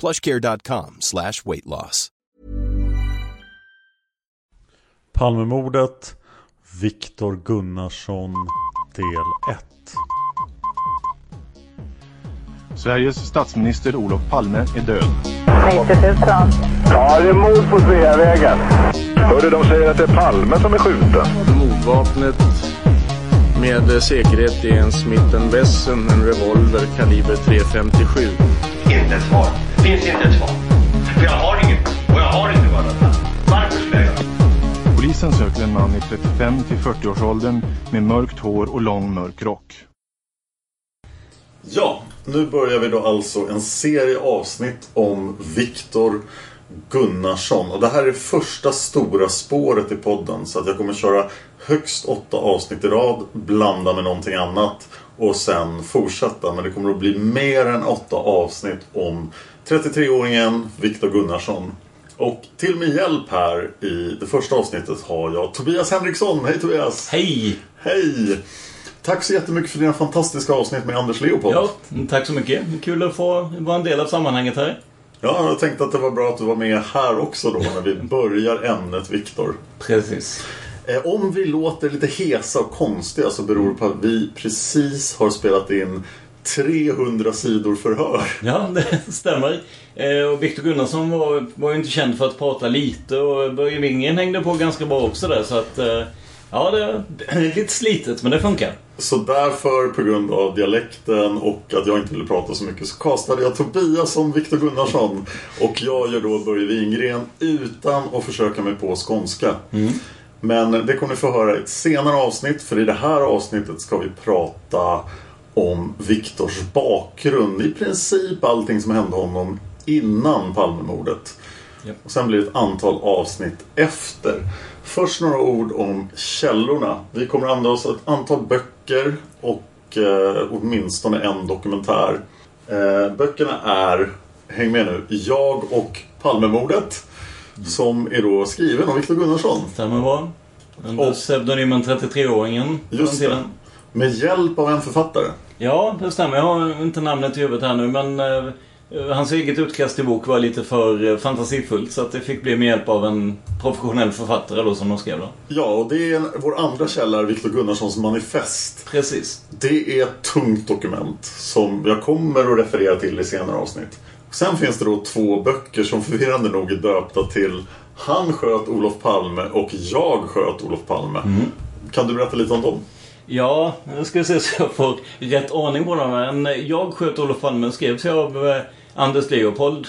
plushcare.com slash weight loss. Palmemordet Viktor Gunnarsson del 1 Sveriges statsminister Olof Palme är död. 90 000. Ja, det är mord på Sveavägen. Hörde de säger att det är Palme som är skjuten. Mordvapnet med säkerhet är en Smith Wesson, en revolver kaliber .357. Inte ett svar. Det finns inte ett svar. För jag har inget. Och jag har inte varit Varför skulle jag Polisen söker en man i 35 till 40-årsåldern med mörkt hår och lång mörk rock. Ja, nu börjar vi då alltså en serie avsnitt om Viktor Gunnarsson. Och det här är första stora spåret i podden. Så att jag kommer köra högst åtta avsnitt i rad, blanda med någonting annat och sen fortsätta. Men det kommer att bli mer än åtta avsnitt om 33-åringen Viktor Gunnarsson. Och till min hjälp här i det första avsnittet har jag Tobias Henriksson. Hej Tobias! Hej! Hej! Tack så jättemycket för dina fantastiska avsnitt med Anders Leopold. Ja, tack så mycket. Kul att få vara en del av sammanhanget här. Ja, jag tänkte att det var bra att du var med här också då när vi börjar ämnet Viktor. Precis. Eh, Om vi låter lite hesa och konstiga så beror det på att vi precis har spelat in 300 sidor förhör. Ja, det stämmer. Eh, Och Viktor Gunnarsson var, var ju inte känd för att prata lite och Börje Wingen hängde på ganska bra också där så att... eh, Ja, det är lite slitet men det funkar. Så därför, på grund av dialekten och att jag inte ville prata så mycket, så kastade jag Tobias som Viktor Gunnarsson. Och jag gör då Börje Wingren utan att försöka mig på skånska. Men det kommer ni få höra i ett senare avsnitt, för i det här avsnittet ska vi prata om Viktors bakgrund. I princip allting som hände honom innan Palmemordet. Japp. Och sen blir det ett antal avsnitt efter. Först några ord om källorna. Vi kommer att använda oss av ett antal böcker och eh, åtminstone en dokumentär. Eh, böckerna är, häng med nu, Jag och Palmemordet. Som är då skriven av Viktor Gunnarsson. Stämmer bra. Under pseudonymen 33-åringen. på den Just det. Med hjälp av en författare. Ja, det stämmer. Jag har inte namnet i huvudet här nu men eh, hans eget utkast till bok var lite för eh, fantasifullt så att det fick bli med hjälp av en professionell författare då som de skrev då. Ja, och det är vår andra källa, Viktor Gunnarssons manifest. Precis. Det är ett tungt dokument som jag kommer att referera till i senare avsnitt. Sen finns det då två böcker som förvirrande nog är döpta till Han sköt Olof Palme och Jag sköt Olof Palme. Kan du berätta lite om dem? Ja, nu ska vi se så jag får rätt ordning på dem. Men Jag sköt Olof Palme skrevs ju av eh, Anders Leopold.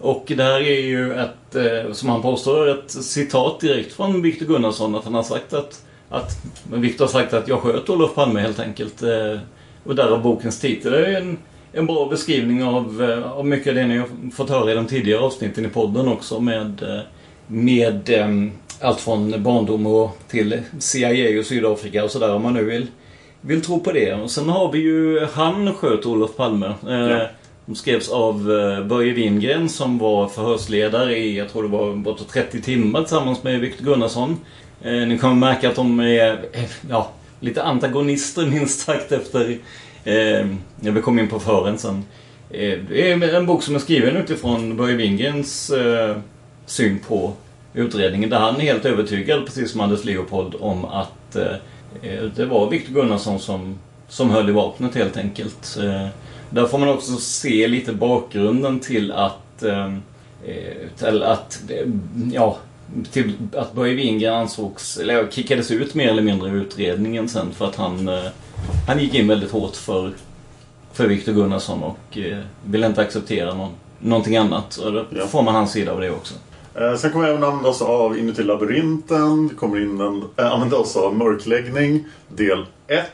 Och det här är ju ett, eh, som han påstår, ett citat direkt från Viktor Gunnarsson. Att han har sagt att, att Viktor har sagt att jag sköt Olof Palme helt enkelt. Eh, och därav bokens titel. Det är en, en bra beskrivning av, av mycket av det ni har fått höra i de tidigare avsnitten i podden också med, med ehm, allt från barndom och till CIA och Sydafrika och sådär om man nu vill, vill tro på det. Och sen har vi ju Han sköt Olof Palme. Eh, Ja. De skrevs av eh, Börje Wingren som var förhörsledare i, jag tror det var bortåt 30 timmar tillsammans med Viktor Gunnarsson. Eh, ni kommer märka att de är eh, ja, lite antagonister minst sagt efter eh, när vi kom in på förhören sen. Eh, det är en bok som är skriven utifrån Börje Wingrens eh, syn på utredningen där han är helt övertygad, precis som Anders Leopold, om att eh, det var Viktor Gunnarsson som, som höll i vapnet helt enkelt. Eh, där får man också se lite bakgrunden till att, eh, till att ja, till att Börje Wingren ansågs, eller kickades ut mer eller mindre i utredningen sen för att han, han gick in väldigt hårt för, för Viktor Gunnarsson och ville inte acceptera någon, någonting annat. Och då får man hans sida av det också. Eh, sen kommer vi även använda oss av Inuti labyrinten. Vi kommer in en, äh, använda oss av mörkläggning, del 1.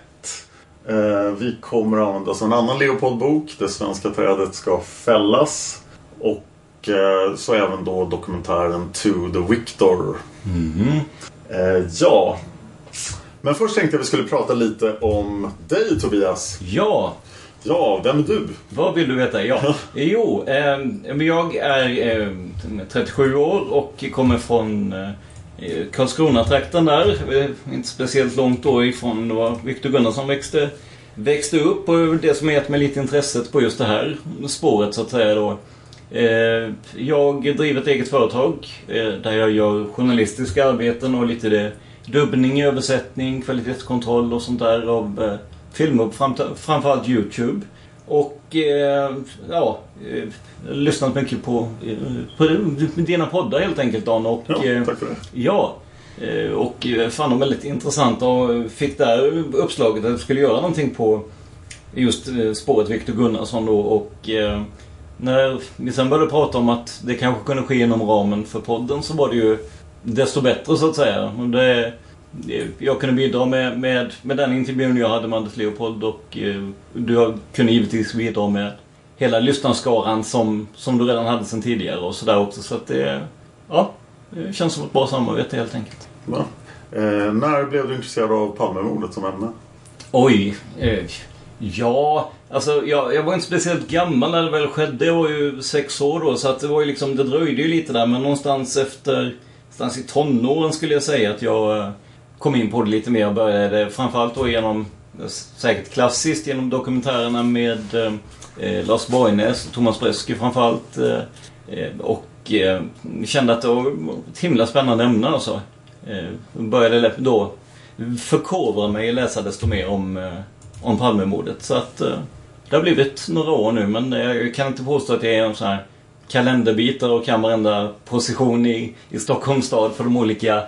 Eh, vi kommer använda oss av en annan Leopold-bok, Det svenska trädet ska fällas. Och eh, så även då dokumentären To the Victor. Mm. Eh, ja. Men först tänkte jag att vi skulle prata lite om dig Tobias. Ja. Ja, vem är du? Vad vill du veta? Ja. jo, eh, jag är eh, 37 år och kommer från eh, Karlskrona-trakten där. Eh, inte speciellt långt då ifrån var Viktor Gunnarsson växte, växte upp och det som har gett mig lite intresset på just det här spåret så att säga då. Eh, jag driver ett eget företag eh, där jag gör journalistiska arbeten och lite det dubbning, översättning, kvalitetskontroll och sånt där av eh, filmer, framförallt Youtube. Och eh, ja, eh, lyssnat mycket på, eh, på dina poddar helt enkelt Dan. Och, ja, eh, tack för det. Ja, och fann dem väldigt intressanta och fick där uppslaget att jag skulle göra någonting på just spåret Viktor Gunnarsson då. Och när vi sen började prata om att det kanske kunde ske inom ramen för podden så var det ju desto bättre så att säga. Och det, jag kunde bidra med, med, med den intervjun jag hade med Anders Leopold och eh, du kunde givetvis bidra med hela lyssnarskaran som, som du redan hade sedan tidigare och sådär också. Så att det, ja, det känns som ett bra samarbete helt enkelt. Ja. Eh, när blev du intresserad av Palmemordet som ämne? Oj. Eh, ja, alltså jag, jag var inte speciellt gammal när det väl skedde. Jag var ju sex år då så att det var ju liksom, det dröjde ju lite där men någonstans efter, någonstans i tonåren skulle jag säga att jag eh, kom in på det lite mer och började framförallt då genom, säkert klassiskt, genom dokumentärerna med eh, eh Lars Borgnäs och Thomas Bresky framförallt. Eh, eh, och eh, kände att det var ett himla spännande ämne alltså. Eh, började då förkovra mig och läsa desto mer om, eh, om Palmemordet. Så att eh, det har blivit några år nu men jag kan inte påstå att jag är en sån här kalenderbitar och kan varenda position i, i Stockholms stad för de olika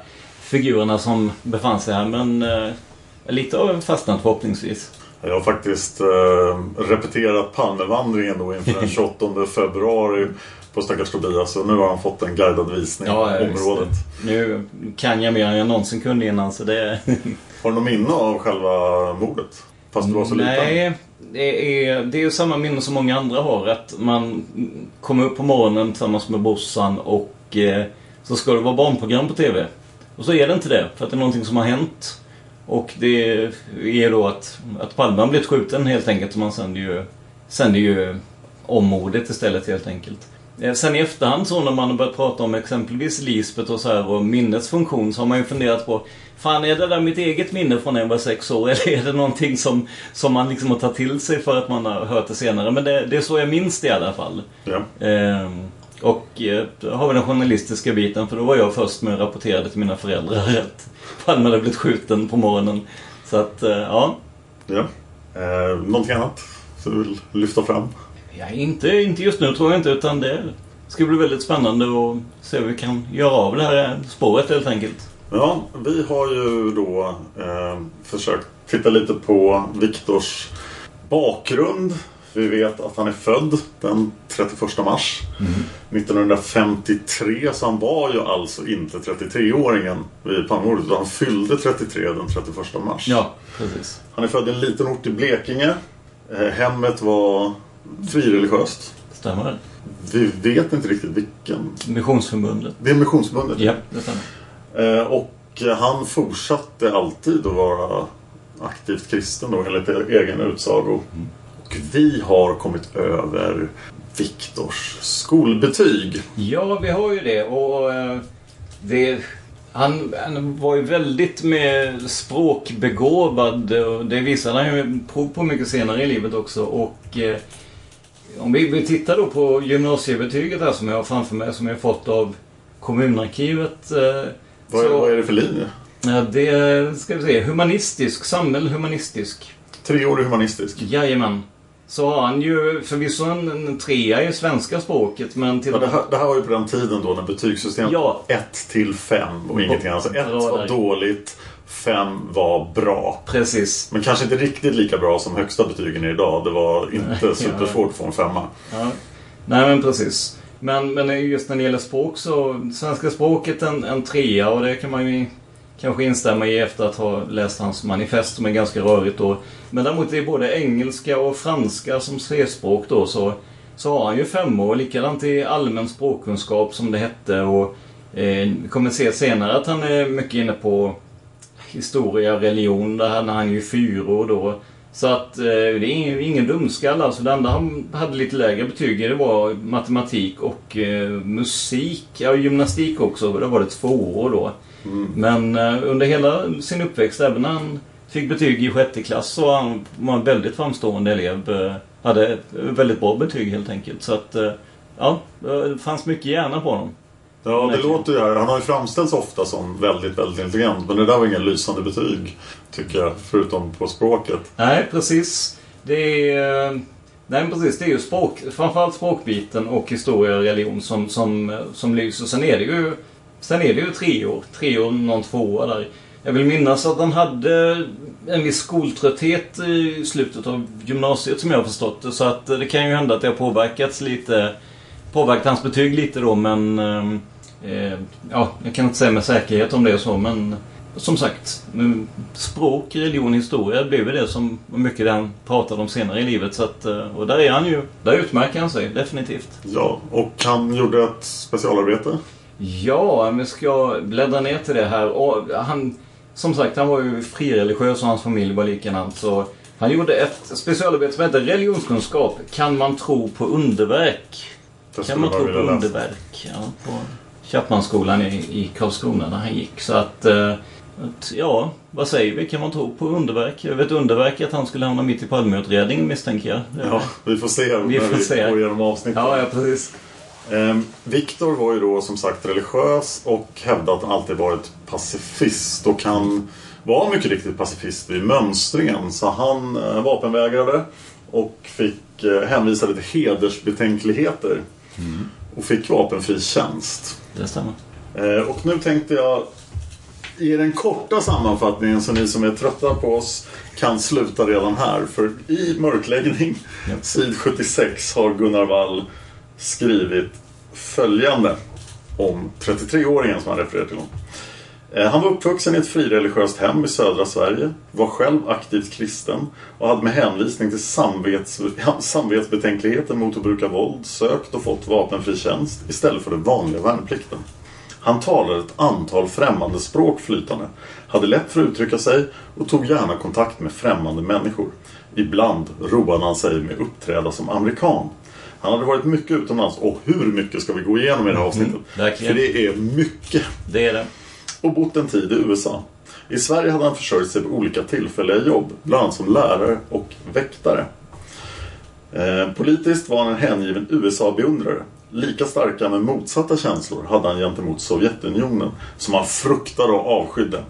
figurerna som befann sig här. Men eh, lite har fastnat förhoppningsvis. Jag har faktiskt eh, repeterat Palmevandringen då inför den 28 februari på stackars Tobias. Och nu har han fått en guidad visning ja, av området. Nu kan jag mer än jag någonsin kunde innan. Så det... har du något minne av själva mordet? Fast du var så Nej, liten? Det är, det är samma minne som många andra har. Att man kommer upp på morgonen tillsammans med bossan och eh, så ska det vara barnprogram på TV. Och så är det inte det, för att det är någonting som har hänt. Och det är då att, att Palme har blivit skjuten helt enkelt. Så man sänder ju, sänder ju om mordet istället helt enkelt. Eh, sen i efterhand så när man har börjat prata om exempelvis Lisbeth och så här och minnets funktion så har man ju funderat på Fan är det där mitt eget minne från när jag var sex år eller är det någonting som, som man liksom har tagit till sig för att man har hört det senare? Men det, det är så jag minns det i alla fall. Ja. Ehm, och eh, har vi den journalistiska biten för då var jag först med och rapporterade till mina föräldrar att Palme hade blivit skjuten på morgonen. Så att, eh, ja. Ja. Eh, någonting annat som du vill lyfta fram? Ja, inte, inte just nu tror jag inte utan det ska bli väldigt spännande att se hur vi kan göra av det här spåret helt enkelt. Ja, vi har ju då eh, försökt titta lite på Viktors bakgrund vi vet att han är född den 31 mars mm. 1953. Så han var ju alltså inte 33-åringen vid Palmemordet. Han fyllde 33 den 31 mars. Ja, precis. Han är född i en liten ort i Blekinge. Eh, hemmet var frireligiöst. Stämmer Vi vet inte riktigt vilken. Missionsförbundet. Det är Missionsförbundet. Ja, det stämmer. Eh, och han fortsatte alltid att vara aktivt kristen då enligt egen utsago. Mm Och vi har kommit över Viktors skolbetyg. Ja, vi har ju det. Och eh, det, han, han var ju väldigt med språkbegåvad. Och det visade han ju prov på mycket senare i livet också. Och eh, om vi, tittar då på gymnasiebetyget här som jag har framför mig, som jag fått av kommunarkivet. Eh, Vad, är, vad är det för linje? Ja, det ska vi se. Humanistisk, samhällshumanistisk. Treårig humanistisk. Jajamän. Så har han ju förvisso en, en trea i svenska språket men till Ja, det, här, det här var ju på den tiden då när betygssystemet Ja. var 1 till 5 och ingenting annat. Alltså 1 Bra var dåligt, 5 var bra. Precis. Men kanske inte riktigt lika bra som högsta betygen är idag. Det var inte supersvårt att få en femma. Ja. Nej men precis. Men, men just när det gäller språk så svenska språket en, en trea och det kan man ju kanske instämma i efter att ha läst hans manifest som är ganska rörigt då. Men däremot i både engelska och franska som C-språk då så, så har han ju femmor. Likadant i allmän språkkunskap som det hette och eh, vi kommer se senare att han är mycket inne på historia, religion. Där hade han ju fyror då. Så att eh, det är ingen, ingen dumskalle alltså. Det enda han hade lite lägre betyg i det var matematik och eh, musik. Ja, gymnastik också. Där var det två år då. Men eh, under hela sin uppväxt, även när han fick betyg i sjätte klass, så var han var en väldigt framstående elev. Eh, hade ett väldigt bra betyg helt enkelt. Så att, eh, ja, det fanns mycket hjärna på honom. Ja, det låter ju här. Han har ju framställts ofta som väldigt, väldigt intelligent. Men det där var ingen lysande betyg, tycker jag. Förutom på språket. Nej, precis. Det är... Nej, precis. Det är ju språk, framförallt språkbiten och historia och religion som, som, som lyser. Sen är det ju, sen är det ju tre år. Tre år, någon tvåa där. Jag vill minnas att han hade en viss skoltrötthet i slutet av gymnasiet som jag har förstått det. Så att det kan ju hända att det har påverkats lite. Påverkat hans betyg lite då men... Eh, eh ja, jag kan inte säga med säkerhet om det är så men... Som sagt, mm, språk, religion, historia blev ju det som var mycket det han pratade om senare i livet. Så att, eh, och där är han ju, där utmärker han sig definitivt. Ja, och han gjorde ett specialarbete. Ja, men ska jag bläddra ner till det här. Och han, som sagt, han var ju frireligiös och hans familj var likadant. Så han gjorde ett specialarbete som heter Religionskunskap. Kan man tro på underverk? Kan man tro på underverk? Ja, på Chapmanskolan i, i Karlskrona där han gick. Så att, eh, att, ja, vad säger vi? Kan man tro på underverk? Jag vet underverk att han skulle hamna mitt i Palmeutredningen misstänker jag. Ja, vi får se Vi när får vi se. går igenom avsnittet. Ja, ja, precis. Ehm, Viktor var ju då som sagt religiös och hävdade att han alltid varit pacifist. Och han var mycket riktigt pacifist vid mönstringen. Så han eh, vapenvägrade och fick eh, hänvisade till hedersbetänkligheter. Och fick vapenfri tjänst. Det stämmer. Eh, och nu tänkte jag i den korta sammanfattningen så ni som är trötta på oss kan sluta redan här. För i mörkläggning, sid 76, har Gunnar Wall skrivit följande om 33-åringen som han refererar till. Eh, han var uppvuxen i ett frireligiöst hem i södra Sverige, var själv aktivt kristen och hade med hänvisning till samvets, samvetsbetänkligheter mot att bruka våld sökt och fått vapenfri tjänst istället för den vanliga värnplikten. Han talade ett antal främmande språk flytande, hade lätt för att uttrycka sig och tog gärna kontakt med främmande människor. Ibland roade han sig med att uppträda som amerikan. Han hade varit mycket utomlands och hur mycket ska vi gå igenom i det här avsnittet? verkligen. För det är mycket. Det är det. Och bott en tid i USA. I Sverige hade han försörjt sig på olika tillfälliga jobb, bland annat som lärare och väktare. Eh, politiskt var han en hängiven USA-beundrare. Lika starka men motsatta känslor hade han gentemot Sovjetunionen, som han fruktade och avskydde.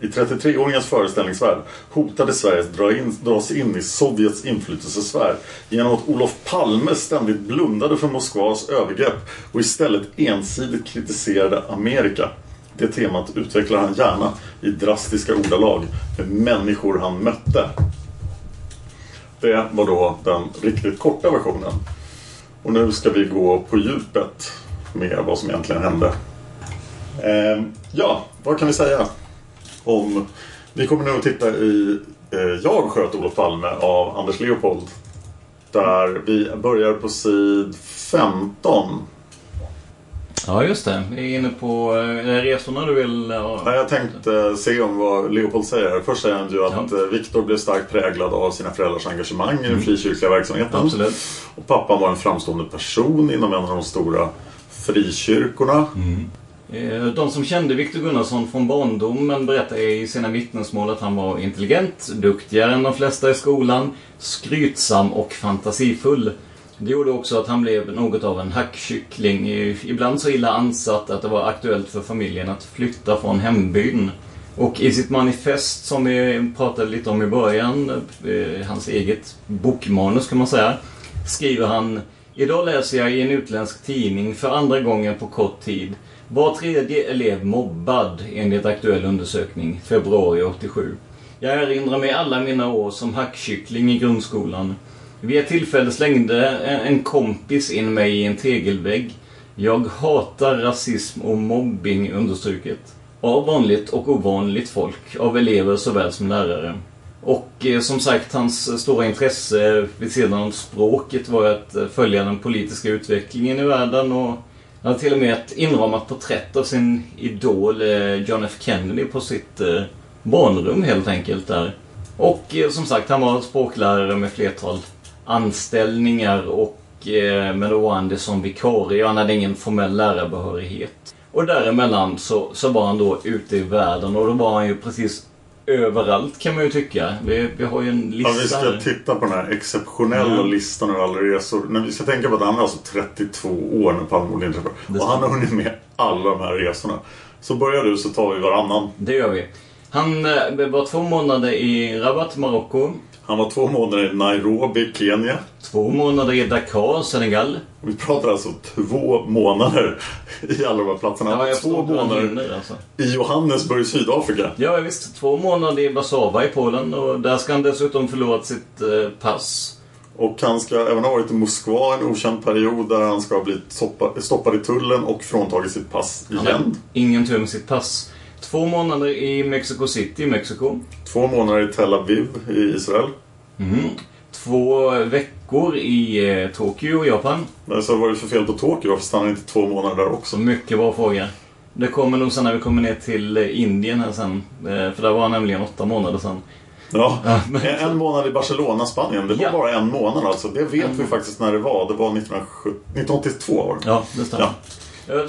I 33-åringens föreställningsvärld hotade Sverige att dra in, dras in i Sovjets inflytelsesfär genom att Olof Palme ständigt blundade för Moskvas övergrepp och istället ensidigt kritiserade Amerika. Det temat utvecklar han gärna i drastiska ordalag med människor han mötte. Det var då den riktigt korta versionen. Och nu ska vi gå på djupet med vad som egentligen hände. Eh, ja, vad kan vi säga om... Vi kommer nu att titta i eh, Jag sköt Olof Palme av Anders Leopold. Där vi börjar på sid 15. Ja, just det. Vi är inne på eh, resorna du vill... Ja. Ja, jag tänkte eh, se om vad Leopold säger. Först säger han ju att Ja. eh, Viktor blev starkt präglad av sina föräldrars engagemang i den Mm. frikyrkliga verksamheten. Absolut. Och pappan var en framstående person inom en av de stora frikyrkorna. Eh, Eh, de som kände Viktor Gunnarsson från barndomen berättar i sina vittnesmål att han var intelligent, duktigare än de flesta i skolan, skrytsam och fantasifull. Det gjorde också att han blev något av en hackkyckling. Ibland så illa ansatt att det var aktuellt för familjen att flytta från hembyn. Och i sitt manifest som vi pratade lite om i början, eh, hans eget bokmanus kan man säga, skriver han Idag läser jag i en utländsk tidning för andra gången på kort tid. Var tredje elev mobbad enligt aktuell undersökning, februari 87. Jag erinrar mig alla mina år som hackkyckling i grundskolan. Vid ett tillfälle slängde en kompis in mig i en tegelvägg. Jag hatar rasism och mobbing understruket. Av vanligt och ovanligt folk, av elever såväl som lärare. Och eh, som sagt, hans eh, stora intresse vid sidan om språket var att eh, följa den politiska utvecklingen i världen och han hade till och med ett inramat porträtt av sin idol eh, John F Kennedy på sitt eh, barnrum helt enkelt där. Och eh, som sagt, han var språklärare med flertal anställningar och var med det som vikarie. Han hade ingen formell lärarbehörighet. Och däremellan så, så var han då ute i världen och då var han ju precis överallt kan man ju tycka. Vi, vi har ju en lista Ja, vi ska här. titta på den här exceptionella Ja. listan över alla resor. Men vi ska tänka på att han är alltså 32 år när Palmemordet inträffar. Och han har hunnit med alla de här resorna. Så börjar du så tar vi varannan. Det gör vi. Han eh, var två månader i Rabat, Marocko. Han var två månader i Nairobi, Kenya. Två månader i Dakar, Senegal. Vi pratar alltså två månader i alla de här platserna. Ja, två månader hinner, alltså. i Johannesburg, Sydafrika. Ja, visst. Två månader i Warszawa i Polen och där ska han dessutom förlorat sitt eh, pass. Och han ska även ha varit i Moskva en okänd period där han ska ha blivit stoppa- stoppad i tullen och fråntagit sitt pass Han har igen. ingen tur med sitt pass. Två månader i Mexico City i Mexiko. Två månader i Tel Aviv i Israel. Mm. Två veckor i eh, Tokyo, Japan. Men så var det för fel på Tokyo? Varför stannar inte två månader där också? Mycket bra fråga. Det kommer nog sen när vi kommer ner till eh, Indien här sen. Eh, För där var han nämligen åtta månader sen. Ja, en, en månad i Barcelona, Spanien. Det var Ja. bara en månad alltså. Det vet vi faktiskt när det var. Det var 1970, 1982 var det. Ja, det stämmer. Eh,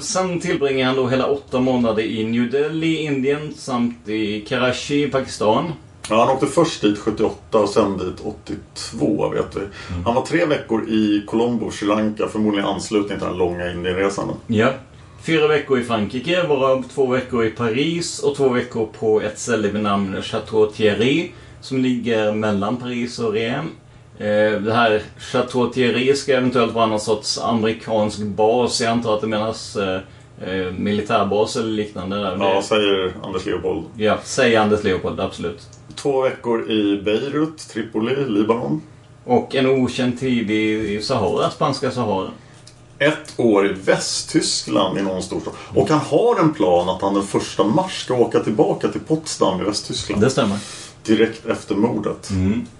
Sen tillbringar han då hela åtta månader i New Delhi, Indien samt i Karachi Pakistan. Ja, han åkte först dit 78 och sen dit 82 vet vi. Han var tre veckor i Colombo, Sri Lanka. Förmodligen anslutning till den långa Indienresan. Ja. Fyra veckor i Frankrike, varav två veckor i Paris och två veckor på ett ställe vid namn Chateau Thierry som ligger mellan Paris och Rennes. Eh, Det här Chateau Thierry ska eventuellt vara någon sorts amerikansk bas. Jag antar att det menas eh, eh, militärbas eller liknande. Där. Ja, säger Anders Leopold. ja, säg Anders Leopold, absolut. Två veckor i Beirut, Tripoli, Libanon. Och en okänd tid i i Sahara, spanska Sahara. Ett år i Västtyskland i någon storstad. Och han har en plan att han den första mars ska åka tillbaka till Potsdam i Västtyskland. Det stämmer. Direkt efter mordet.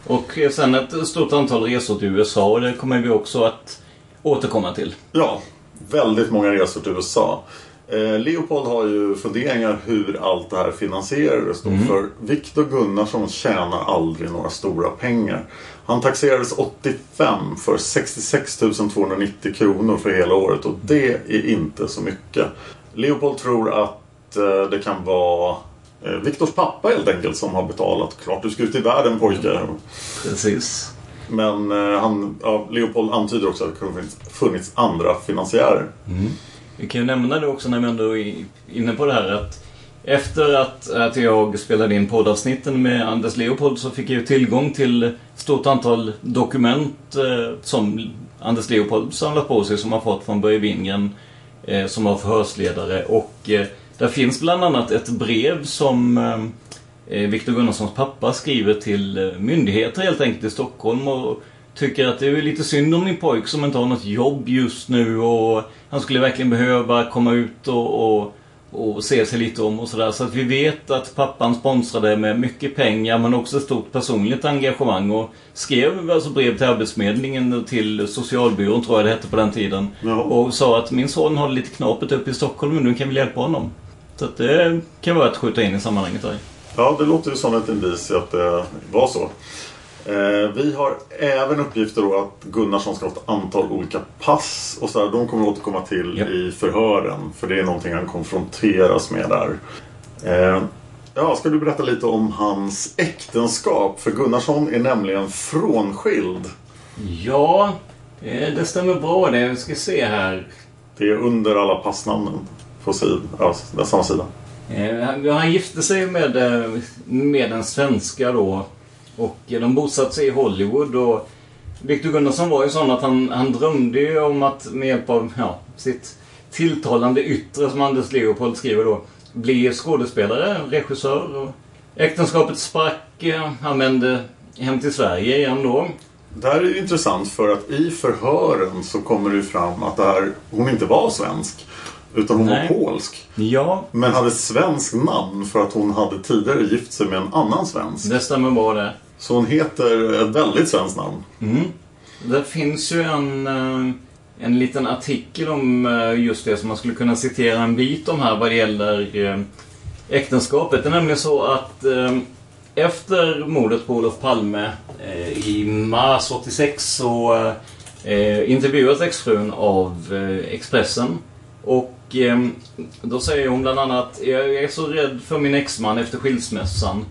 Och eh, sen ett stort antal resor till USA och det kommer vi också att återkomma till. Ja, väldigt många resor till USA. Eh, Leopold har ju funderingar hur allt det här finansierades då. För Viktor Gunnarsson tjänar aldrig några stora pengar. Han taxerades 85 för 66 290 kronor för hela året och det är inte så mycket. Leopold tror att eh, det kan vara Viktors pappa helt enkelt som har betalat. Klart du ska ut i världen pojke. Precis. Men eh, han, ja, Leopold antyder också att det kunde funnits, funnits andra finansiärer. Vi kan ju nämna det också när vi ändå är inne på det här att efter att, att jag spelade in poddavsnitten med Anders Leopold så fick jag ju tillgång till ett stort antal dokument eh, som Anders Leopold samlat på sig som han fått från Börje Wingren eh, som var förhörsledare och eh, där finns bland annat ett brev som eh, eh, Viktor Gunnarssons pappa skriver till eh, myndigheter helt enkelt i Stockholm och tycker att det är lite synd om min pojk som inte har något jobb just nu och han skulle verkligen behöva komma ut och, och, och ser sig lite om och sådär. Så att vi vet att pappan sponsrade med mycket pengar men också ett stort personligt engagemang. Och skrev alltså brev till Arbetsförmedlingen och till Socialbyrån tror jag det hette på den tiden. Ja. Och sa att min son har lite knapert uppe i Stockholm men nu kan vi hjälpa honom. Så det kan vara att skjuta in i sammanhanget där. Ja, det låter ju som ett indice att det var så. Eh, vi har även uppgifter då att Gunnarsson ska ha ett antal olika pass och så där. De kommer vi återkomma till i förhören. För det är någonting han konfronteras med där. Eh, ja, ska du berätta lite om hans äktenskap? För Gunnarsson är nämligen frånskild. Ja, eh, det stämmer bra det. Vi ska se här. Det är under alla passnamnen på sid, ja, den samma sida. Eh, Han gifte sig med, eh, med en svenska då. Och de bosatte sig i Hollywood. Och Victor Gunnarsson var ju sån att han, han drömde ju om att med hjälp av ja, sitt tilltalande yttre, som Anders Leopold skriver då, bli skådespelare, regissör. Och äktenskapet sprack. eh, Han vände hem till Sverige igen då. Det här är ju intressant för att i förhören så kommer det fram att det här, hon inte var svensk. Utan hon Nej. var polsk. Ja, Men hade svenskt namn för att hon hade tidigare gift sig med en annan svensk. det stämmer bra det. Så hon heter ett väldigt svenskt namn. Mm. Det finns ju en, eh, en liten artikel om eh, just det som man skulle kunna citera en bit om här vad det gäller eh, äktenskapet. Det är nämligen så att efter mordet på Olof Palme i mars 86 så intervjuas exfrun av Expressen. Och eh, då säger hon bland annat Jag är så rädd för min exman efter skilsmässan.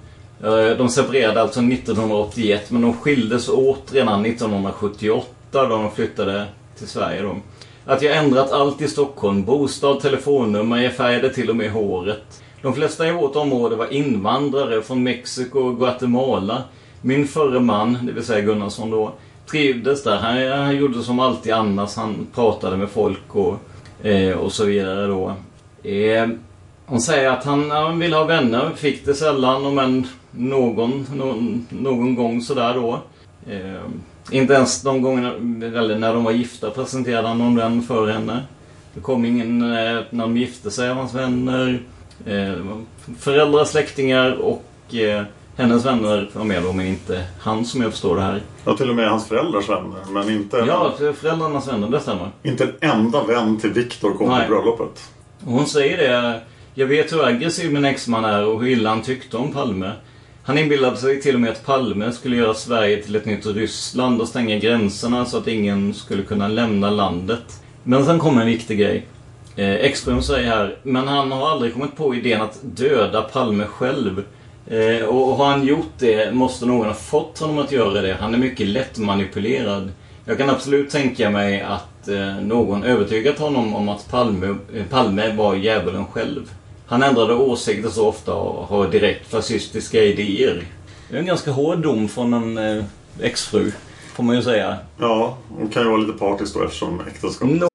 Eh, de separerade alltså 1981 men de skildes åt redan 1978 då de flyttade till Sverige då. Att jag ändrat allt i Stockholm. Bostad, telefonnummer, jag färgade till och med håret. De flesta i vårt område var invandrare från Mexiko och Guatemala. Min förre man, det vill säga Gunnarsson då, trivdes där. Han, han gjorde som alltid annars. Han pratade med folk och, eh, och så vidare då. Eh, hon säger att han, han vill ha vänner, fick det sällan om än någon, någon, någon gång sådär då. Eh, inte ens de gångerna, eller när de var gifta presenterade han någon vän för henne. Det kom ingen eh, när de gifte sig av hans vänner. Eh, föräldrar, släktingar och eh, hennes vänner var med då, men inte han som jag förstår det här. Ja, till och med hans föräldrars vänner. Men inte, Ja, föräldrarnas vänner, det stämmer. inte en enda vän till Viktor kom Nej. på bröllopet. Och hon säger det. Jag vet hur aggressiv min exman är och hur illa han tyckte om Palme. Han inbillade sig till och med att Palme skulle göra Sverige till ett nytt Ryssland och stänga gränserna så att ingen skulle kunna lämna landet. Men sen kommer en viktig grej. Eh, Exprem säger här, men han har aldrig kommit på idén att döda Palme själv. Eh, och har han gjort det måste någon ha fått honom att göra det. Han är mycket lätt manipulerad. Jag kan absolut tänka mig att eh, någon övertygat honom om att Palme, eh, Palme var djävulen själv. Han ändrade åsikter så ofta och har direkt fascistiska idéer. Det är en ganska hård dom från en eh, exfru, får man ju säga. Ja, hon kan ju vara lite partisk då eftersom äktenskap.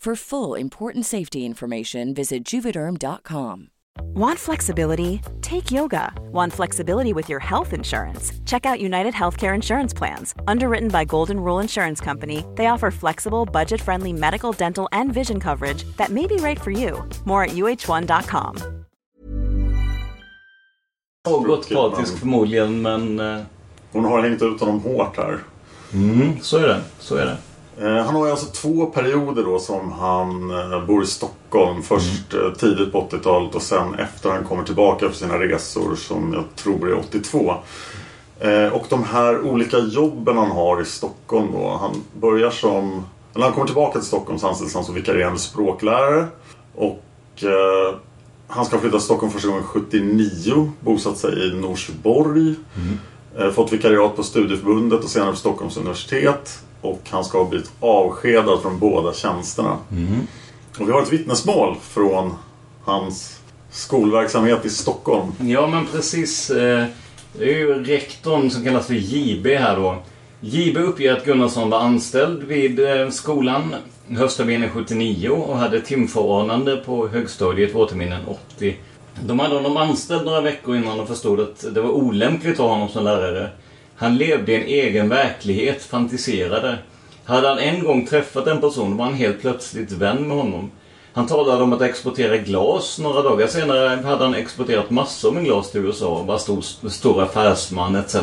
For full important safety information, visit juvederm.com. Want flexibility? Take yoga. Want flexibility with your health insurance? Check out United Healthcare Insurance Plans. Underwritten by Golden Rule Insurance Company, they offer flexible, budget friendly medical, dental, and vision coverage that may be right for you. More at uh1.com. Något partisk förmodligen, men... eh, Hon har hängt ut honom hårt här. Mm, så är det. Så är det. Eh, Han har ju alltså två perioder då som han eh, bor i Stockholm. Först eh, tidigt på 80-talet och sen efter han kommer tillbaka för sina resor som jag tror är 82. Eh, Och de här olika jobben han har i Stockholm då. Han börjar som... När han kommer tillbaka till Stockholm så anställs han som vikarierande språklärare. Och eh, han ska flytta till Stockholm första gången 79. Bosatt sig i Norsborg. Eh, Fått vikariat på studieförbundet och senare på Stockholms universitet. Och han ska ha blivit avskedad från båda tjänsterna. Och vi har ett vittnesmål från hans skolverksamhet i Stockholm. Ja, men precis. eh, Det är ju rektorn som kallas för JB här då. JB uppger att Gunnarsson var anställd vid eh, skolan höstterminen 79 och hade timförordnande på högstadiet vårterminen 80. De hade honom anställd några veckor innan de förstod att det var olämpligt att ha honom som lärare. Han levde i en egen verklighet, fantiserade. Hade han en gång träffat en person var han helt plötsligt vän med honom. Han talade om att exportera glas. Några dagar senare hade han exporterat massor med glas till USA och var stor, stor affärsman etc.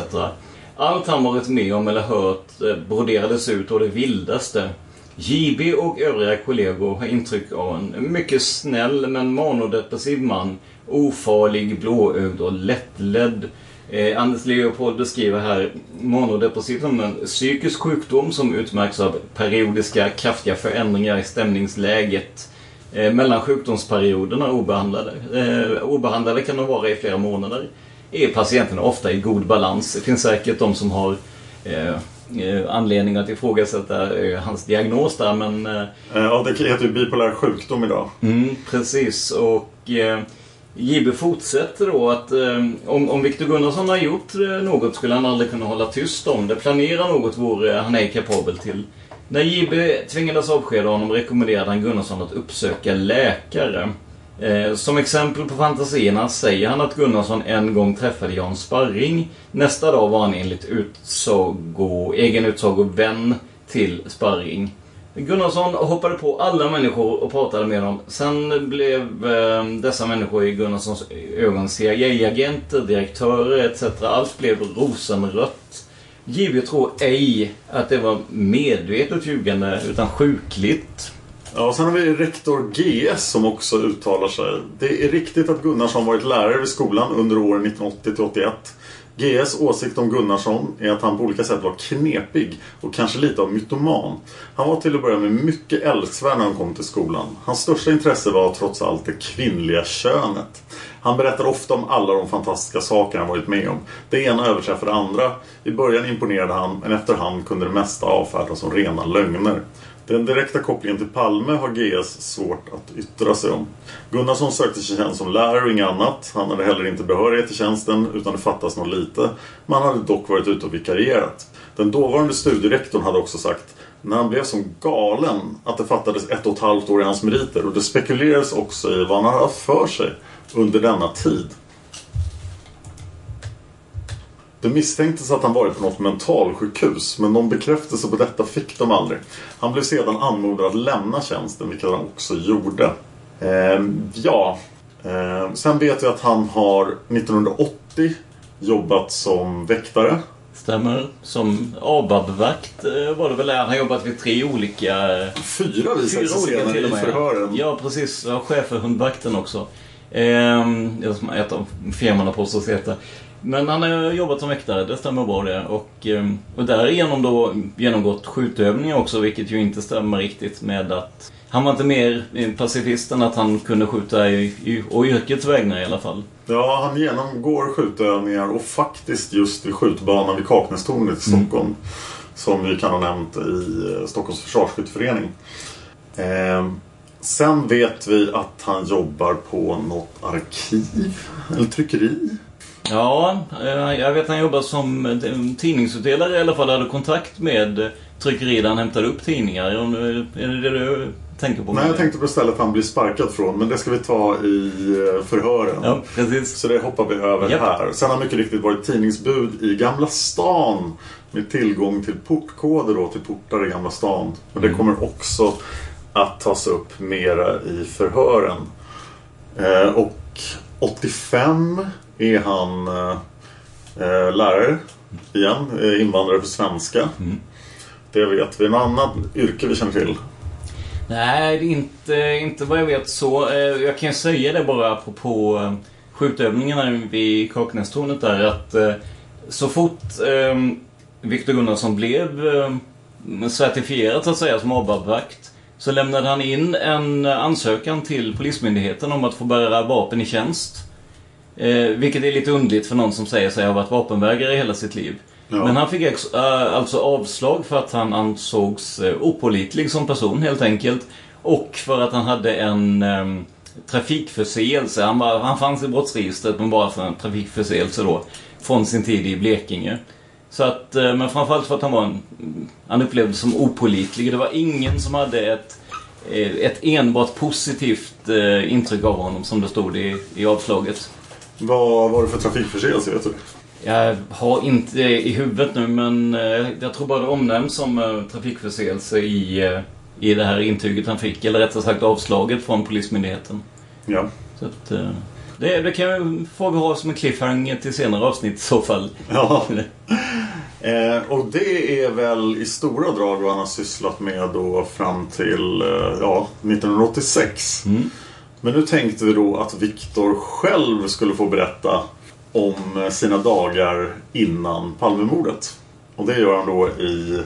Allt han varit med om eller hört eh, broderades ut och det vildaste. JB och övriga kollegor har intryck av en mycket snäll men manodepressiv man. Ofarlig, blåögd och lättledd. Eh, Anders Leopold beskriver här manodepressiv som en psykisk sjukdom som utmärks av periodiska kraftiga förändringar i stämningsläget. Eh, mellan sjukdomsperioderna obehandlade. Eh, obehandlade kan de vara i flera månader. Är patienterna ofta i god balans. Det finns säkert de som har eh, eh, anledning att ifrågasätta eh, hans diagnos där men... Ja, det heter ju bipolär sjukdom idag. Mm, precis. Och JB fortsätter då att eh, om, om Victor Gunnarsson har gjort eh, något skulle han aldrig kunna hålla tyst om det. Planera något vore han ej kapabel till. När JB tvingades avskeda honom rekommenderade han Gunnarsson att uppsöka läkare. Eh, som exempel på fantasierna säger han att Gunnarsson en gång träffade Jan Sparring. Nästa dag var han enligt utsago, egen utsago vän till Sparring. Gunnarsson hoppade på alla människor och pratade med dem. Sen blev eh, dessa människor i Gunnarssons ögon CIA-agenter, direktörer etc. Allt blev rosenrött. JB tror ej att det var medvetet ljugande utan sjukligt. Ja, och sen har vi rektor GS som också uttalar sig. Det är riktigt att Gunnarsson varit lärare vid skolan under åren 1980 till 81. GS åsikt om Gunnarsson är att han på olika sätt var knepig och kanske lite av mytoman. Han var till att börja med mycket älskvärd när han kom till skolan. Hans största intresse var trots allt det kvinnliga könet. Han berättar ofta om alla de fantastiska saker han varit med om. Det ena överträffar det andra. I början imponerade han, men efterhand kunde det mesta avfärdas som rena lögner. Den direkta kopplingen till Palme har GS svårt att yttra sig om. Gunnarsson sökte sig tjänst som lärare och inget annat. Han hade heller inte behörighet till tjänsten utan det fattas något lite. Men han hade dock varit ute och vikarierat. Den dåvarande studierektorn hade också sagt när han blev som galen att det fattades ett och ett halvt år i hans meriter och det spekulerades också i vad han hade haft för sig under denna tid. Det misstänktes att han varit på något mentalsjukhus men någon bekräftelse på detta fick de aldrig. Han blev sedan anmodad att lämna tjänsten vilket han också gjorde. Ehm, ja, ehm, sen vet vi att han har 1980 jobbat som väktare. Stämmer. Som ABAB-vakt eh, var det väl. Han har jobbat vid tre olika... Fyra visade sig senare i förhören. Ja, precis. Chef för hundvakten också. Det som ett av firmorna påstås heta. Men han har jobbat som väktare, det stämmer bra det. Och, eh, och därigenom då genomgått skjutövningar också, vilket ju inte stämmer riktigt med att han var inte mer pacifist än att han kunde skjuta i, i, och yrkets vägnar i alla fall. Ja, han genomgår skjutövningar och faktiskt just vid skjutbanan vid Kaknästornet i Stockholm. Mm. Som vi kan ha nämnt i eh, Stockholms försvarsskytteförening. Eh, sen vet vi att han jobbar på något arkiv eller tryckeri. Ja, eh, jag vet att han jobbar som eh, tidningsutdelare i alla fall. Hade kontakt med tryckeri där han hämtade upp tidningar. Är det det du tänker på? Nej, jag tänkte på stället han blir sparkad från. Men det ska vi ta i förhören. Ja, precis. Så det hoppar vi över yep. här. Sen har mycket riktigt varit tidningsbud i Gamla stan. Med tillgång till portkoder då, till portar i Gamla stan. Och det mm. kommer också att tas upp mera i förhören. Eh, och 85 är han eh, lärare igen, eh, invandrare för svenska. Mm. Det vet vi. Något annat yrke vi känner till? Nej, inte, inte vad jag vet så. Eh, jag kan säga det bara apropå eh, skjutövningarna vid Kaknästornet där att så fort Viktor Gunnarsson blev certifierad så att säga som ABAB-vakt så lämnade han in en ansökan till Polismyndigheten om att få bära vapen i tjänst. Eh, vilket är lite undligt för någon som säger sig ha varit vapenvägrare hela sitt liv. Ja. Men han fick äh, alltså avslag för att han ansågs äh, opolitlig som person helt enkelt. Och för att han hade en äh, trafikförseelse. Han, var, han fanns i brottsregistret men bara för en trafikförseelse då. Från sin tid i Blekinge. Så att, eh, men framförallt för att han var en, han upplevdes som opolitlig. Det var ingen som hade ett, eh, ett enbart positivt eh, intryck av honom som det stod i, i avslaget. Vad var det för trafikförseelse, vet du? Jag har inte i huvudet nu men jag tror bara det omnämns som trafikförseelse i, i det här intyget han fick. Eller rättare sagt avslaget från Polismyndigheten. Ja. Så att, det, det kan får vi ha som en cliffhanger till senare avsnitt i så fall. Ja. eh, och det är väl i stora drag vad han har sysslat med då fram till eh, ja, 1986. Mm. Men nu tänkte vi då att Viktor själv skulle få berätta om sina dagar innan Palmemordet. Och det gör han då i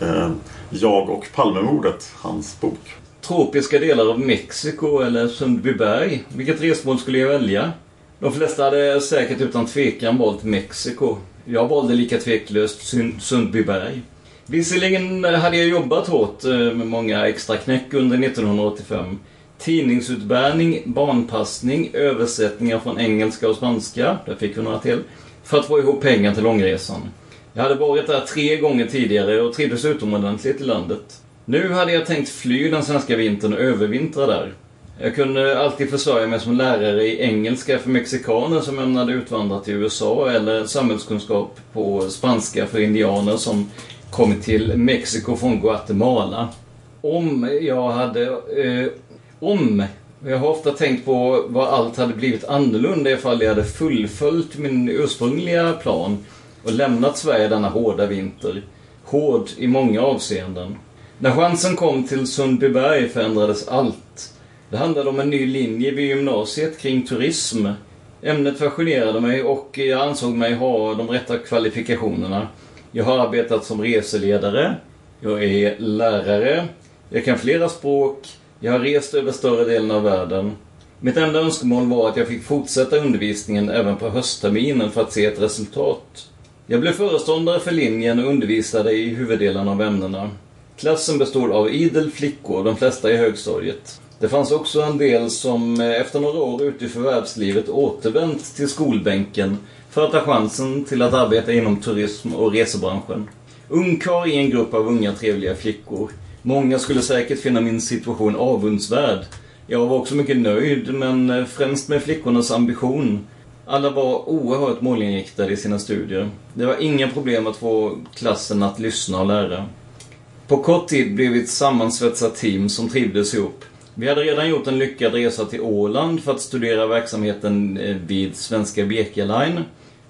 eh, Jag och Palmemordet, hans bok tropiska delar av Mexiko eller Sundbyberg. Vilket resmål skulle jag välja? De flesta hade säkert utan tvekan valt Mexiko. Jag valde lika tveklöst Sundbyberg. Visserligen hade jag jobbat hårt eh, med många extra knäck under 1985. Tidningsutbärning, barnpassning, översättningar från engelska och spanska. Där fick vi några till. För att få ihop pengar till långresan. Jag hade varit där tre gånger tidigare och trivdes utomordentligt i landet. Nu hade jag tänkt fly den svenska vintern och övervintra där. Jag kunde alltid försörja mig som lärare i engelska för mexikaner som ämnade utvandra till USA eller samhällskunskap på spanska för indianer som kommit till Mexiko från Guatemala. Om jag hade... Eh, om jag har ofta tänkt på vad allt hade blivit annorlunda ifall jag hade fullföljt min ursprungliga plan och lämnat Sverige denna hårda vinter. Hård i många avseenden. När chansen kom till Sundbyberg förändrades allt. Det handlade om en ny linje vid gymnasiet kring turism. Ämnet fascinerade mig och jag ansåg mig ha de rätta kvalifikationerna. Jag har arbetat som reseledare. Jag är lärare. Jag kan flera språk. Jag har rest över större delen av världen. Mitt enda önskemål var att jag fick fortsätta undervisningen även på höstterminen för att se ett resultat. Jag blev föreståndare för linjen och undervisade i huvuddelen av ämnena. Klassen bestod av idel flickor, de flesta i högstadiet. Det fanns också en del som eh, efter några år ute i förvärvslivet återvänt till skolbänken för att ta chansen till att arbeta inom turism och resebranschen. Ungkar i en grupp av unga trevliga flickor. Många skulle säkert finna min situation avundsvärd. Jag var också mycket nöjd, men eh, främst med flickornas ambition. Alla var oerhört målinriktade i sina studier. Det var inga problem att få klassen att lyssna och lära. På kort tid blev vi ett sammansvetsat team som trivdes ihop. Vi hade redan gjort en lyckad resa till Åland för att studera verksamheten eh, vid svenska Birka Line.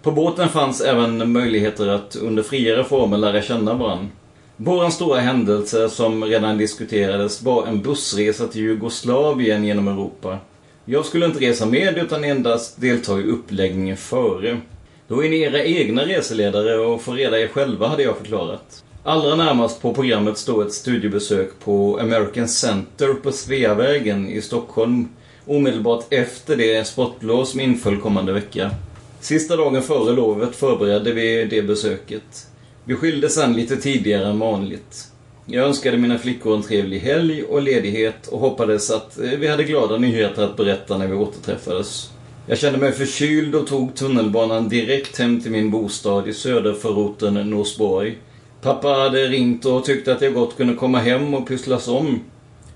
På båten fanns även möjligheter att under friare former lära känna varandra. Vår stora händelse som redan diskuterades var en bussresa till Jugoslavien genom Europa. Jag skulle inte resa med utan endast delta i uppläggningen före. Då är ni era egna reseledare och får reda er själva, hade jag förklarat. Allra närmast på programmet står ett studiebesök på American Center på Sveavägen i Stockholm omedelbart efter det sportlov som inföll kommande vecka. Sista dagen före lovet förberedde vi det besöket. Vi skilde sen lite tidigare än vanligt. Jag önskade mina flickor en trevlig helg och ledighet och hoppades att eh, vi hade glada nyheter att berätta när vi återträffades. Jag kände mig förkyld och tog tunnelbanan direkt hem till min bostad i söderförorten Norsborg. Pappa hade ringt och tyckte att jag gott kunde komma hem och pysslas om.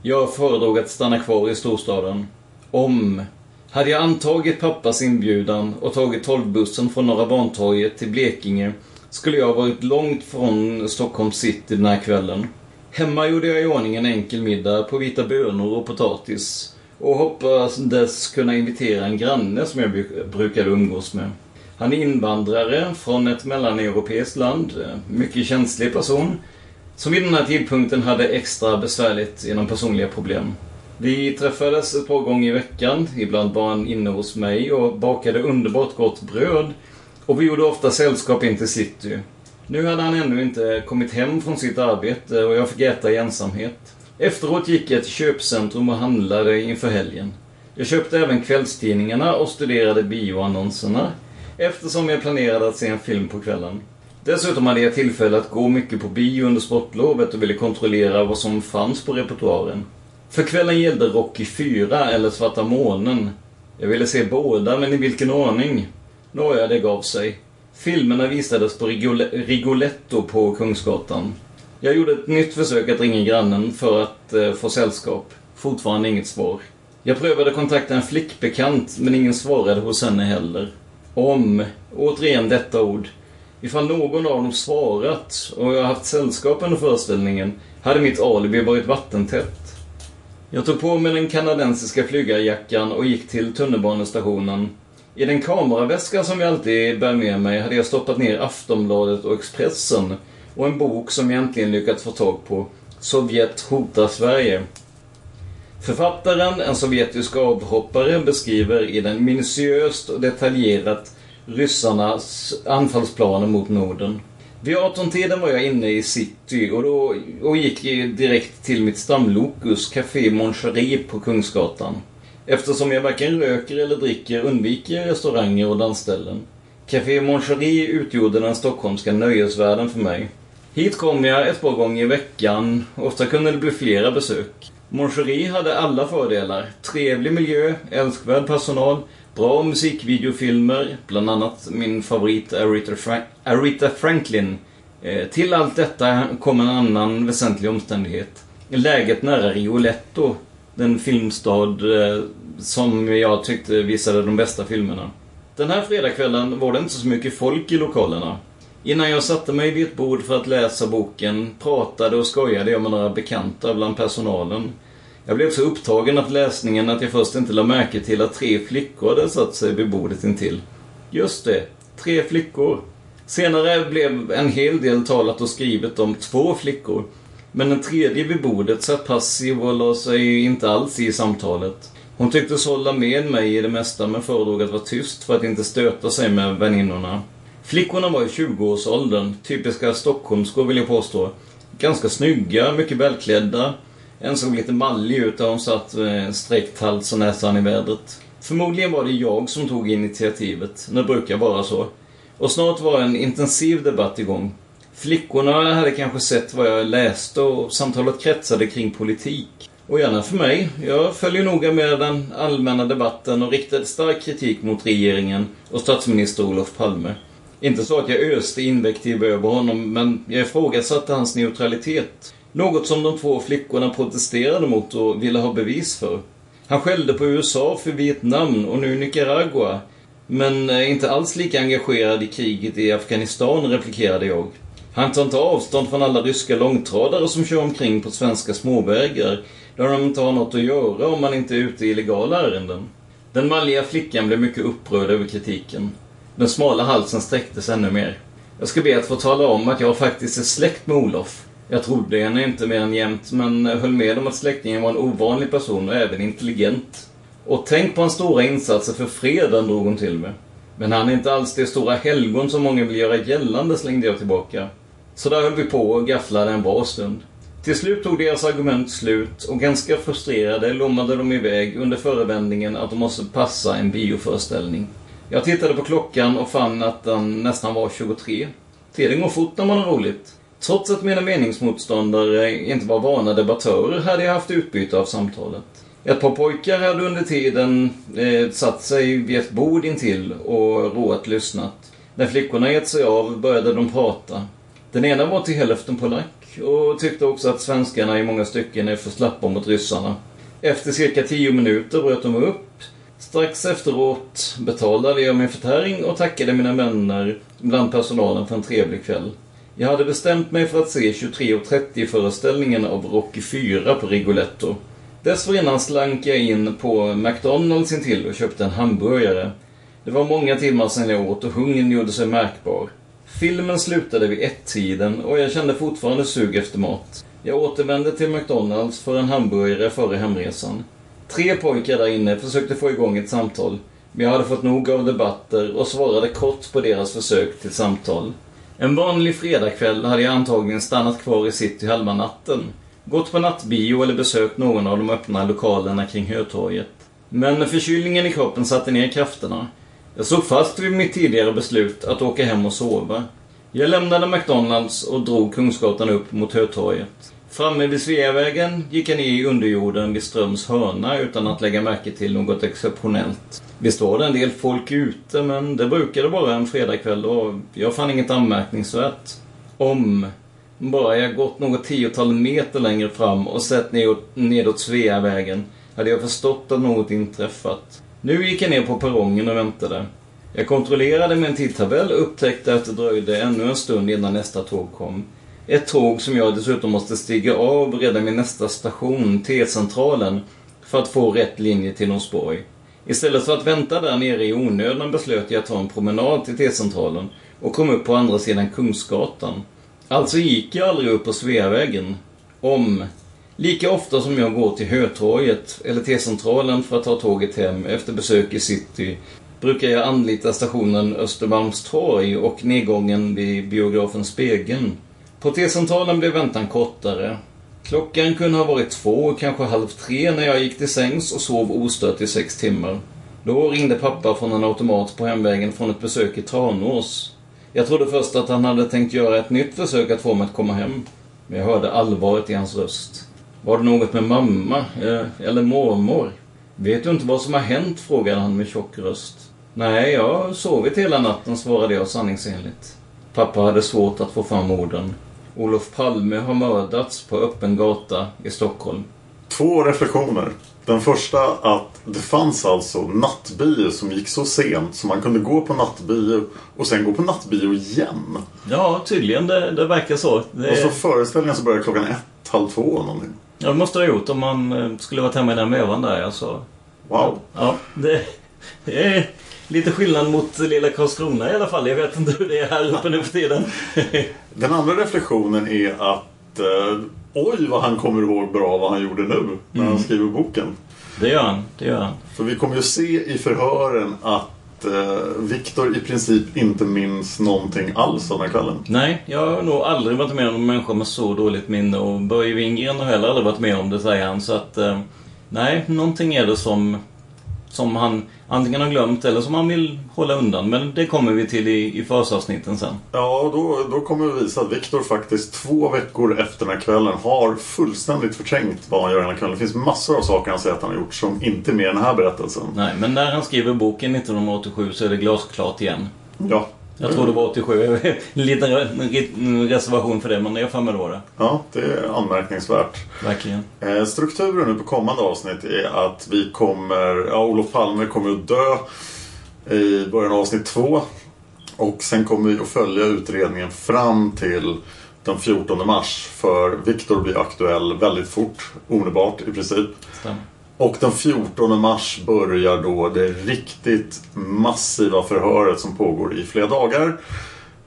Jag föredrog att stanna kvar i storstaden. Om. Hade jag antagit pappas inbjudan och tagit 12-bussen från Norra Bantorget till Blekinge skulle jag varit långt från Stockholms city den här kvällen. Hemma gjorde jag i ordning en enkel middag på vita bönor och potatis och hoppades kunna invitera en granne som jag brukade umgås med. Han är invandrare från ett mellaneuropeiskt land, mycket känslig person, som vid den här tidpunkten hade extra besvärligt genom personliga problem. Vi träffades ett par gånger i veckan, ibland var han inne hos mig och bakade underbart gott bröd. Och vi gjorde ofta sällskap in till city. Nu hade han ännu inte kommit hem från sitt arbete och jag fick äta i ensamhet. Efteråt gick jag till köpcentrum och handlade inför helgen. Jag köpte även kvällstidningarna och studerade bioannonserna eftersom jag planerade att se en film på kvällen. Dessutom hade jag tillfälle att gå mycket på bio under sportlovet och ville kontrollera vad som fanns på repertoaren. För kvällen gällde Rocky 4 eller Svarta månen. Jag ville se båda, men i vilken ordning? Nåja, det gav sig. Filmerna visades på Rigoletto på Kungsgatan. Jag gjorde ett nytt försök att ringa grannen för att eh, få sällskap. Fortfarande inget svar. Jag prövade kontakta en flickbekant, men ingen svarade hos henne heller. Om, återigen detta ord. Ifall någon av dem svarat och jag haft sällskap under föreställningen hade mitt alibi varit vattentätt. Jag tog på mig den kanadensiska flygarjackan och gick till tunnelbanestationen. I den kameraväska som jag alltid bär med mig hade jag stoppat ner Aftonbladet och Expressen och en bok som jag äntligen lyckats få tag på. Sovjet hotar Sverige. Författaren, en sovjetisk avhoppare, beskriver i den minutiöst och detaljerat ryssarnas anfallsplaner mot Norden. Vid 18-tiden var jag inne i city och, då, och gick direkt till mitt stamlokus, Café Mon på Kungsgatan. Eftersom jag varken röker eller dricker undviker jag restauranger och dansställen. Café Mon utgjorde den stockholmska nöjesvärlden för mig. Hit kom jag ett par gånger i veckan. Ofta kunde det bli flera besök. Mon hade alla fördelar. Trevlig miljö, älskvärd personal, Bra musikvideofilmer, bland annat min favorit Aretha, Frank Aretha Franklin. Eh, till allt detta kom en annan väsentlig omständighet. Läget nära Rioletto, den filmstad eh, som jag tyckte visade de bästa filmerna. Den här fredagskvällen var det inte så mycket folk i lokalerna. Innan jag satte mig vid ett bord för att läsa boken pratade och skojade jag med några bekanta bland personalen. Jag blev så upptagen av läsningen att jag först inte lade märke till att tre flickor hade satt sig vid bordet intill. Just det, tre flickor. Senare blev en hel del talat och skrivet om två flickor. Men den tredje vid bordet satt passiv och la sig inte alls i samtalet. Hon tycktes hålla med mig i det mesta men föredrog att vara tyst för att inte stöta sig med väninnorna. Flickorna var i 20-årsåldern, typiska Stockholmskor vill jag påstå. Ganska snygga, mycket välklädda en såg lite mallig ut där hon satt med sträckt hals och näsan i vädret. Förmodligen var det jag som tog initiativet. Det brukar vara så. Och snart var en intensiv debatt igång. Flickorna hade kanske sett vad jag läste och samtalet kretsade kring politik. Och gärna för mig. Jag följer noga med den allmänna debatten och riktade stark kritik mot regeringen och statsminister Olof Palme. Inte så att jag öste invektiv över honom, men jag ifrågasatte hans neutralitet något som de två flickorna protesterade mot och ville ha bevis för. Han skällde på USA för Vietnam och nu Nicaragua. Men inte alls lika engagerad i kriget i Afghanistan, replikerade jag. Han tar inte avstånd från alla ryska långtradare som kör omkring på svenska småvägar där de inte har något att göra om man inte är ute i illegala ärenden. Den malliga flickan blev mycket upprörd över kritiken. Den smala halsen sträcktes ännu mer. Jag ska be att få tala om att jag faktiskt är släkt med Olof. Jag trodde henne inte mer än jämt, men höll med om att släktingen var en ovanlig person och även intelligent. Och tänk på hans stora insatser för freden, drog hon till med. Men han är inte alls det stora helgon som många vill göra gällande, slängde jag tillbaka. Så där höll vi på och gafflade en bra stund. Till slut tog deras argument slut och ganska frustrerade lommade de iväg under förevändningen att de måste passa en bioföreställning. Jag tittade på klockan och fann att den nästan var 23. Tiden går fort när man har roligt. Trots att mina meningsmotståndare inte var vana debattörer hade jag haft utbyte av samtalet. Ett par pojkar hade under tiden eh, satt sig vid ett bord intill och roat lyssnat. När flickorna gett sig av började de prata. Den ena var till hälften polack och tyckte också att svenskarna i många stycken är för slappa mot ryssarna. Efter cirka tio minuter bröt de upp. Strax efteråt betalade jag min förtäring och tackade mina vänner bland personalen för en trevlig kväll. Jag hade bestämt mig för att se 23.30 föreställningen av Rocky 4 på Rigoletto. Dessförinnan slank jag in på McDonalds intill och köpte en hamburgare. Det var många timmar sedan jag åt och hungern gjorde sig märkbar. Filmen slutade vid ett-tiden och jag kände fortfarande sug efter mat. Jag återvände till McDonalds för en hamburgare före hemresan. Tre pojkar där inne försökte få igång ett samtal, men jag hade fått nog av debatter och svarade kort på deras försök till samtal. En vanlig fredagkväll hade jag antagligen stannat kvar i city halva natten. Gått på nattbio eller besökt någon av de öppna lokalerna kring Hötorget. Men förkylningen i kroppen satte ner krafterna. Jag såg fast vid mitt tidigare beslut att åka hem och sova. Jag lämnade McDonalds och drog Kungsgatan upp mot Hötorget. Framme vid Sveavägen gick jag ner i underjorden vid Ströms hörna utan att lägga märke till något exceptionellt. Visst var det en del folk ute, men det brukade vara en fredagkväll och jag fann inget anmärkningsvärt. Om bara jag gått något tiotal meter längre fram och sett nedåt, nedåt Sveavägen hade jag förstått att något inträffat. Nu gick jag ner på perrongen och väntade. Jag kontrollerade med en tidtabell och upptäckte att det dröjde ännu en stund innan nästa tåg kom. Ett tåg som jag dessutom måste stiga av redan vid nästa station, T-centralen, för att få rätt linje till Norsborg. Istället för att vänta där nere i onödan beslöt jag att ta en promenad till T-centralen och kom upp på andra sidan Kungsgatan. Alltså gick jag aldrig upp på Sveavägen. Om. Lika ofta som jag går till Hötorget eller T-centralen för att ta tåget hem efter besök i city brukar jag anlita stationen Östermalmstorg och nedgången vid biografen Spegeln. På T-centralen blev väntan kortare. Klockan kunde ha varit två, kanske halv tre när jag gick till sängs och sov ostört i sex timmar. Då ringde pappa från en automat på hemvägen från ett besök i Tranås. Jag trodde först att han hade tänkt göra ett nytt försök att få mig att komma hem. Men jag hörde allvaret i hans röst. Var det något med mamma? Eh, eller mormor? Vet du inte vad som har hänt? frågade han med tjock röst. Nej, jag har sovit hela natten, svarade jag sanningsenligt. Pappa hade svårt att få fram orden. Olof Palme har mördats på öppen gata i Stockholm. Två reflektioner. Den första att det fanns alltså nattbio som gick så sent så man kunde gå på nattbio och sen gå på nattbio igen. Ja, tydligen. Det, det verkar så. Det... Och så föreställningen så började klockan ett, halv två någonting. Ja, det måste ha gjort om man eh, skulle varit hemma i den vevan där. Alltså. Wow. Ja, det, det är lite skillnad mot lilla Karlskrona i alla fall. Jag vet inte hur det är här uppe nu för tiden. Den andra reflektionen är att eh, oj vad han kommer ihåg bra vad han gjorde nu när Mm. han skriver boken. Det gör han. Det gör han. För vi kommer ju se i förhören att eh, Viktor i princip inte minns någonting alls den här kvällen. Nej, jag har nog aldrig varit med om en människa med så dåligt minne och Börje Wingren har heller aldrig varit med om det, säger han. Så att, eh, nej, någonting är det som, som han antingen har glömt eller som han vill hålla undan. Men det kommer vi till i, i försavsnitten sen. Ja, och då, då kommer vi visa att Viktor faktiskt två veckor efter den här kvällen har fullständigt förträngt vad han gör den här kvällen. Det finns massor av saker han säger att han har gjort som inte är med i den här berättelsen. Nej, men när han skriver boken 1987 så är det glasklart igen. Ja. Jag tror det var 87. En liten re- reservation för det, men jag för mig då det. Ja, det är anmärkningsvärt. Verkligen. Eh, strukturen nu på kommande avsnitt är att vi kommer, ja Olof Palme kommer att dö i början av avsnitt två. Och sen kommer vi att följa utredningen fram till den 14 mars. För Viktor blir aktuell väldigt fort, omedelbart i princip. Stämmer. Och den 14 mars börjar då det riktigt massiva förhöret som pågår i flera dagar.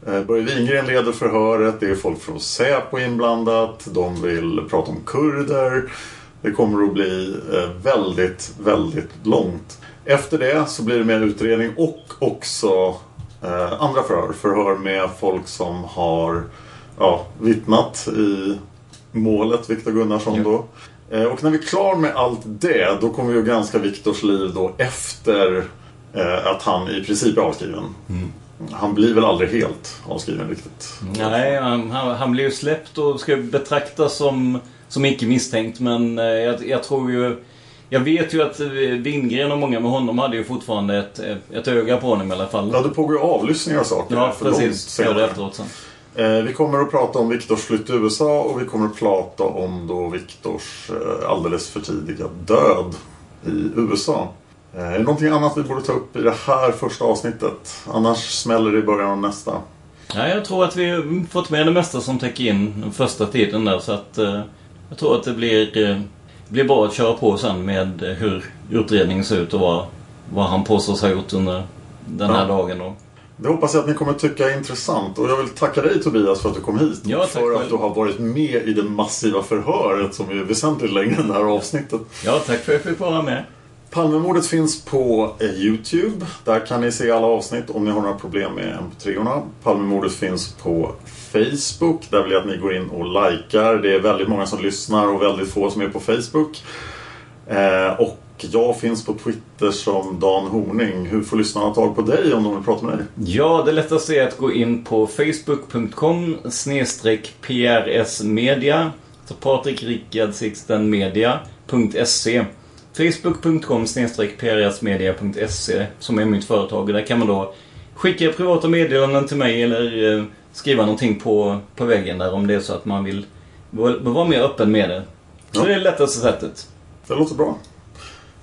Eh, Börje Wingren leder förhöret, det är folk från Säpo inblandat, de vill prata om kurder. Det kommer att bli eh, väldigt, väldigt långt. Efter det så blir det mer utredning och också eh, andra förhör. Förhör med folk som har ja, vittnat i målet, Viktor Gunnarsson då. Eh, och när vi är klar med allt det, då kommer vi att granska Viktors liv då efter eh, att han i princip är avskriven. Mm. Han blir väl aldrig helt avskriven riktigt. Nej, han, han, blir ju släppt och ska betraktas som, som icke misstänkt. Men eh, jag, jag tror ju... Jag vet ju att Wingren och många med honom hade ju fortfarande ett, ett öga på honom i alla fall. Ja, det pågår ju avlyssningar och saker. Ja, precis. senare. Gör det efteråt sen. Eh, vi kommer att prata om Viktors flytt till USA och vi kommer att prata om då Viktors eh, alldeles för tidiga död i USA. Eh, är det någonting annat vi borde ta upp i det här första avsnittet? Annars smäller det i början av nästa. Ja, jag tror att vi har fått med det mesta som täcker in den första tiden där. Så att eh, jag tror att det blir, eh, blir bra att köra på sen med hur utredningen ser ut och vad, vad han påstås ha gjort under den här Ja. dagen. Då. Det hoppas jag att ni kommer tycka är intressant. Och jag vill tacka dig Tobias för att du kom hit. Ja, för att du har varit med i det massiva förhöret som är väsentligt längre än det här avsnittet. Ja, tack för att jag fick vara med. Palmemordet finns på Youtube. Där kan ni se alla avsnitt om ni har några problem med mp3orna. Palmemordet finns på Facebook. Där vill jag att ni går in och likar. Det är väldigt många som lyssnar och väldigt få som är på Facebook. Eh, och jag finns på Twitter som Dan Horning. Hur får lyssnarna tag på dig om de vill prata med dig? Ja, det lättaste är att gå in på facebook.com snedstreck prsmedia. Så Patrik Rickard Sixten Media.se Facebook.com prsmedia.se som är mitt företag. Och där kan man då skicka privata meddelanden till mig eller eh, skriva någonting på, på väggen där om det är så att man vill vara mer öppen med det. Så det är det lättaste sättet. Det låter bra.